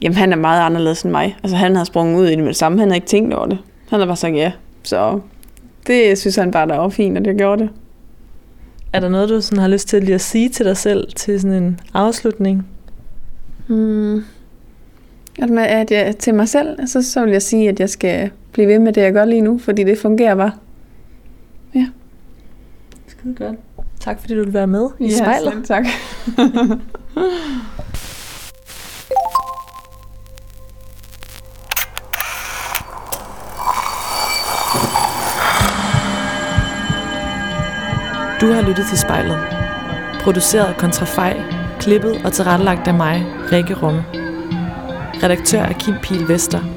Jamen, han er meget anderledes end mig. Altså, han har sprunget ud i det med det samme. Han har ikke tænkt over det. Han har bare sagt ja. Så det synes han bare, der var fint, at jeg gjorde det. Er der noget, du sådan har lyst til lige at sige til dig selv, til sådan en afslutning? Hmm. At, jeg, til mig selv, så, så vil jeg sige, at jeg skal blive ved med det, jeg gør lige nu, fordi det fungerer bare. Skide godt. Tak fordi du vil være med i spejlet. selv tak. Du har lyttet til spejlet. Produceret af Kontrafej, klippet og tilrettelagt af mig, Rikke Rumme. Redaktør er Kim Pihl Vester.